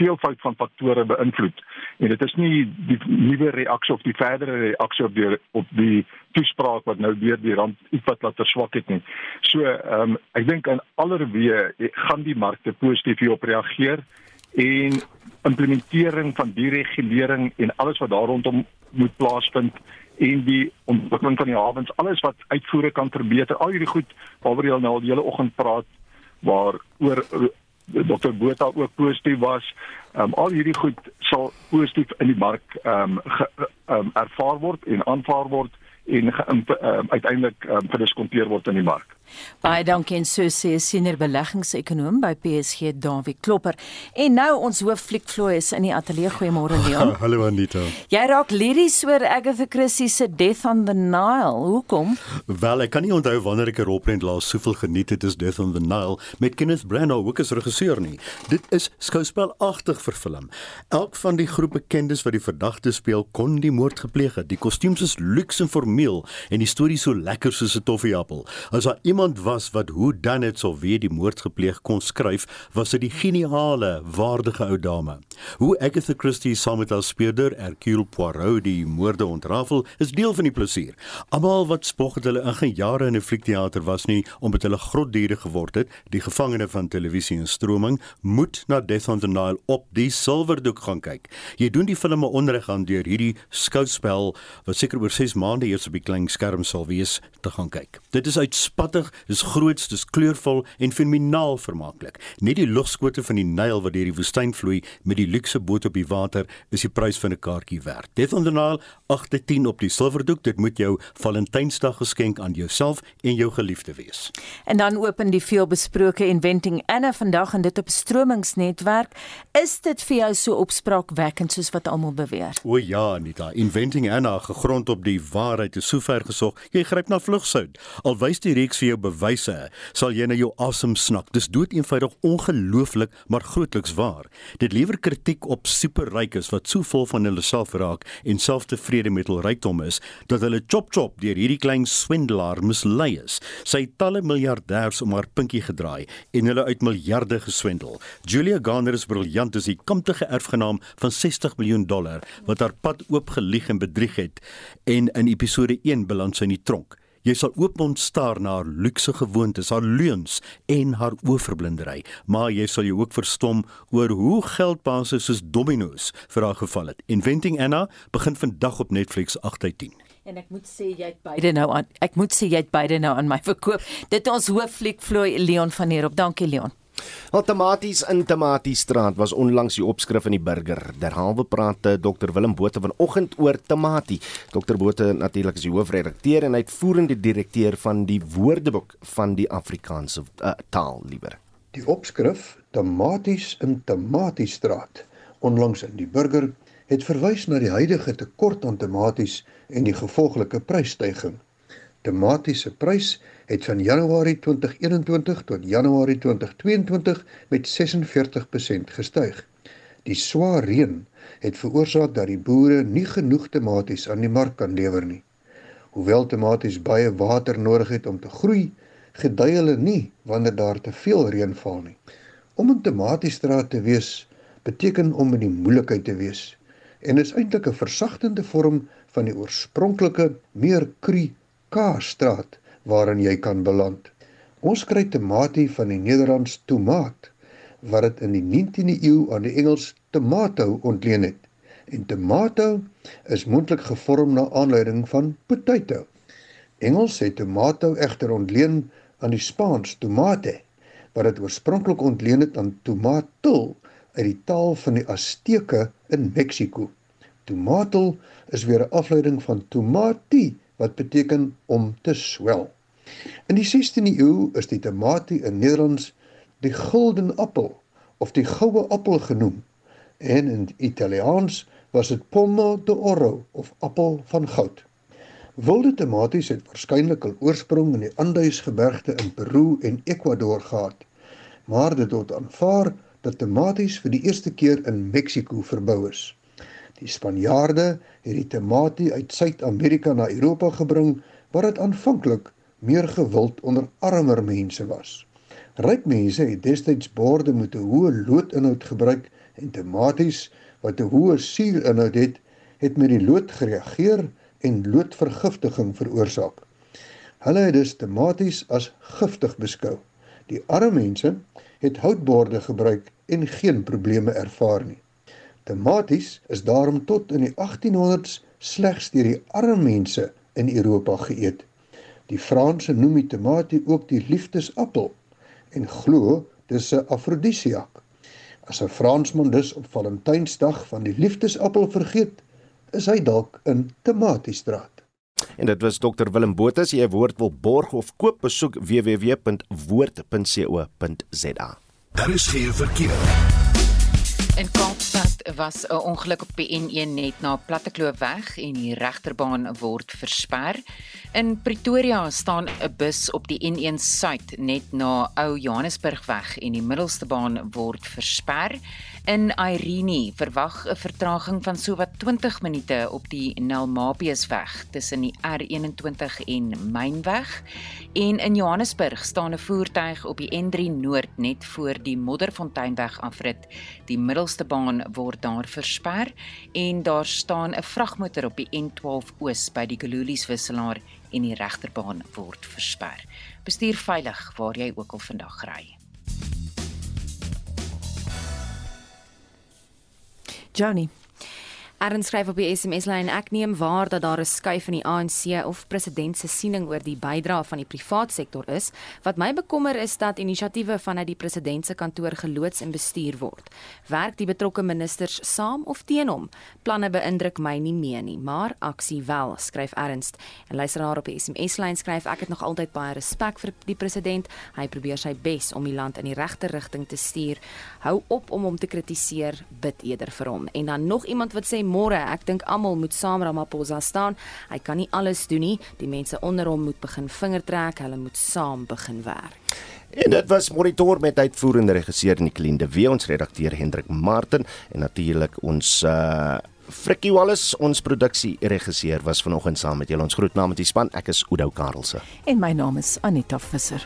veelvoud van faktore beïnvloed. En dit is nie die nuwe reaksie of die verdere reaksie op die op die toespraak wat nou weer die rand ietwat laat verswak het nie. So, ehm um, ek dink aan allerweë gaan die markte positief hierop reageer en implementering van die regulering en alles wat daar rondom moet plaasvind en die ontwikkeling van die hawens alles wat uitvoere kan verbeter al hierdie goed waaroor jy nou al die hele oggend praat waar oor Dr. Botha ook positief was. Ehm um, al hierdie goed sal positief in die mark ehm um, ehm um, ervaar word en aanvaar word en um, uiteindelik um, gediskonteer word in die mark. Baie dankie en so sê senior beleggingsekonoom by PSG Dawie Klopper. En nou ons hoof fliekvloei is in die ateljee. Goeiemôre Leon. Hallo Anita. Jy raak liries oor Agatha Christie se Death on the Nile. Hoekom? Wel, ek kan nie onthou wanneer ek 'n rolprent laas soveel geniet het as Death on the Nile met Kenneth Branagh ook as regisseur nie. Dit is skouspelagtig vir film. Elk van die groep bekendes wat die verdagte speel kon die moord gepleeg het. Die kostuums is luks en formeel en die storie so lekker soos 'n toffieappel. As daar iemand iemand was wat hoe dan dit sou weet die moord gepleeg kon skryf, was dit die geniale, waardige ou dame. Hoe Agatha Christie saam met haar speurder Hercule Poirot die moorde ontrafel, is deel van die plesier. Almal wat spog het hulle in geen jare in 'n fliekteater was nie omdat hulle grotdiere geword het, die gevangene van televisie en stroming, moet na Death on the Nile op die silwerdoek gaan kyk. Jy doen die filme onreg aan deur hierdie skouspel wat seker oor 6 maande eers op die klein skerm sal wees te gaan kyk. Dit is uitspattig dis groots, dis kleurvol en fenomenaal vermaaklik. Net die lugskote van die Nyl wat deur die woestyn vloei met die luukse boot op die water is die prys van 'n kaartjie werd. Death on the Nile 8:10 op die silwerdoek. Dit moet jou Valentynsdag geskenk aan jouself en jou geliefde wees. En dan open die veelbesproke Inventing Anna vandag en dit op stromingsnetwerk. Is dit vir jou so opspraakwekkend soos wat almal beweer? O ja, Anita, Inventing Anna gegrond op die ware het sover gesog, jy gryp na vlugsout. Al wys die reeks vir jou bewyse, sal jy na jou asem snak. Dis dood eenvoudig ongelooflik, maar grootliks waar. Dit lewer kritiek op superrykes wat so vol van hulle self raak en selftevrede met hul rykdom is, dat hulle chop chop deur hierdie klein swindelaar mislei is. Sy talle miljardêers om haar pinkie gedraai en hulle uit miljarde geswendel. Julia Garner is briljant as die kamptige erfgenaam van 60 miljoen dollar wat haar pad oopgelieg en bedrieg het en in episode 1 beland sy in die tronk. Jy sal oopmond staar na haar luukse gewoontes, haar leuns en haar oorverblindery, maar jy sal jou ook verstom oor hoe geldbasis soos dominos vir haar geval het. Inventing Anna begin vandag op Netflix 8 uit 10. En ek moet sê jy het beide nou aan ek moet sê jy het beide nou aan my verkoop. Dit ons hooffliek vloei Leon van hier op. Dankie Leon. Outomaties in Tomatiestraat was onlangs die opskrif in die burger. Derhalwe praat eh, Dr Willem Botha vanoggend oor tomatie. Dr Botha natuurlik is die hoofredakteur en uitvoerende direkteur van die Woordeboek van die Afrikaanse uh, taal liewer. Die opskrif Tomaties in Tomatiestraat onlangs in die burger het verwys na die huidige tekort aan tomaties en die gevolglike prysstygings. Tomatiese prys het van Januarie 2021 tot Januarie 2022 met 46% gestyg. Die swaar reën het veroorsaak dat die boere nie genoeg tomaties aan die mark kan lewer nie. Hoewel tomaties baie water nodig het om te groei, gedei hulle nie wanneer daar te veel reën val nie. Om 'n tomatiestraat te wees beteken om in die moeilikheid te wees en is eintlik 'n versagtende vorm van die oorspronklike meer kru K-straat waarin jy kan beland. Ons kry tomatie van die Nederlands tomaat wat dit in die 19de eeu aan die Engels tomato ontleen het. En tomato is moontlik gevorm na aanleiding van potato. Engels het tomato egter ontleen aan die Spaans tomate wat dit oorspronklik ontleen het aan tomatul uit die taal van die Azteke in Mexiko. Tomatel is weer 'n afleiding van tomati wat beteken om te swel. In die 16de eeu is die tamatie in Nederlands die gulden appel of die goue appel genoem en in Italiaans was dit pomo d'oro of appel van goud. Wilde tamaties het waarskynlik al oorsprong in die Andesgebergte in Peru en Ecuador gehad, maar dit word aanvaar dat tamaties vir die eerste keer in Mexiko verbou is. Die Spanjaarde het die tamatie uit Suid-Amerika na Europa gebring waar dit aanvanklik meer gewild onder armer mense was. Ryk mense het destyds borde met 'n hoë loodinhoud gebruik en tomaties wat 'n hoë suurinhoud het, het met die lood gereageer en loodvergiftiging veroorsaak. Hulle het dus tomaties as giftig beskou. Die arme mense het houtborde gebruik en geen probleme ervaar nie. Tomaties is daarom tot in die 1800s slegs deur die arme mense in Europa geëet. Die Franse noem die tamatie ook die liefdesappel en glo dis 'n afrodisiak. As 'n Fransman dus op Valentynsdag van die liefdesappel vergeet, is hy dalk in Tomatiestraat. En dit was Dr Willem Botha, as jy 'n woord wil borg of koop, besoek www.woord.co.za. Daar is geen verkeer. In Kaapstad was 'n ongeluk op die N1 net na Plattekloof-weg en die regterbaan word versper. In Pretoria staan 'n bus op die N1 suid net na Ou Johannesburgweg en die middelste baan word versper. In Irene verwag 'n vertraging van sowat 20 minute op die Nelmapiesweg tussen die R21 en Mainweg. En in Johannesburg staan 'n voertuig op die N3 Noord net voor die Modderfonteinweg afrit. Die middelste baan word daar versper en daar staan 'n vragmotor op die N12 Oos by die Gululies wisselaar en die regterbaan word versper. Bestuur veilig waar jy ook al vandag ry. Johnny. Aaron skryf op die SMS-lyn ek neem waar dat daar 'n skuif in die ANC of president se siening oor die bydrae van die privaat sektor is. Wat my bekommer is dat inisiatiewe vanuit die president se kantoor geloods en bestuur word. Werk die betrokke ministers saam of teen hom? Planne beïndruk my nie meer nie, maar aksie wel, skryf Ernst. En luisteraar op die SMS-lyn skryf ek het nog altyd baie respek vir die president. Hy probeer sy bes om die land in die regte rigting te stuur. Hou op om hom te kritiseer, bid eerder vir hom. En dan nog iemand wat sê môre. Ek dink almal moet saam Ramaphosa staan. Hy kan nie alles doen nie. Die mense onder hom moet begin vingertrek. Hulle moet saam begin werk. En dit was monitor met uitvoerende regisseur Nicoline de Wee, ons redakteur Hendrik Martin en natuurlik ons uh Frikkie Wallis, ons produksie regisseur was vanoggend saam met julle. Ons groet namens die span. Ek is Oudo Karelse. En my naam is Anita Visser.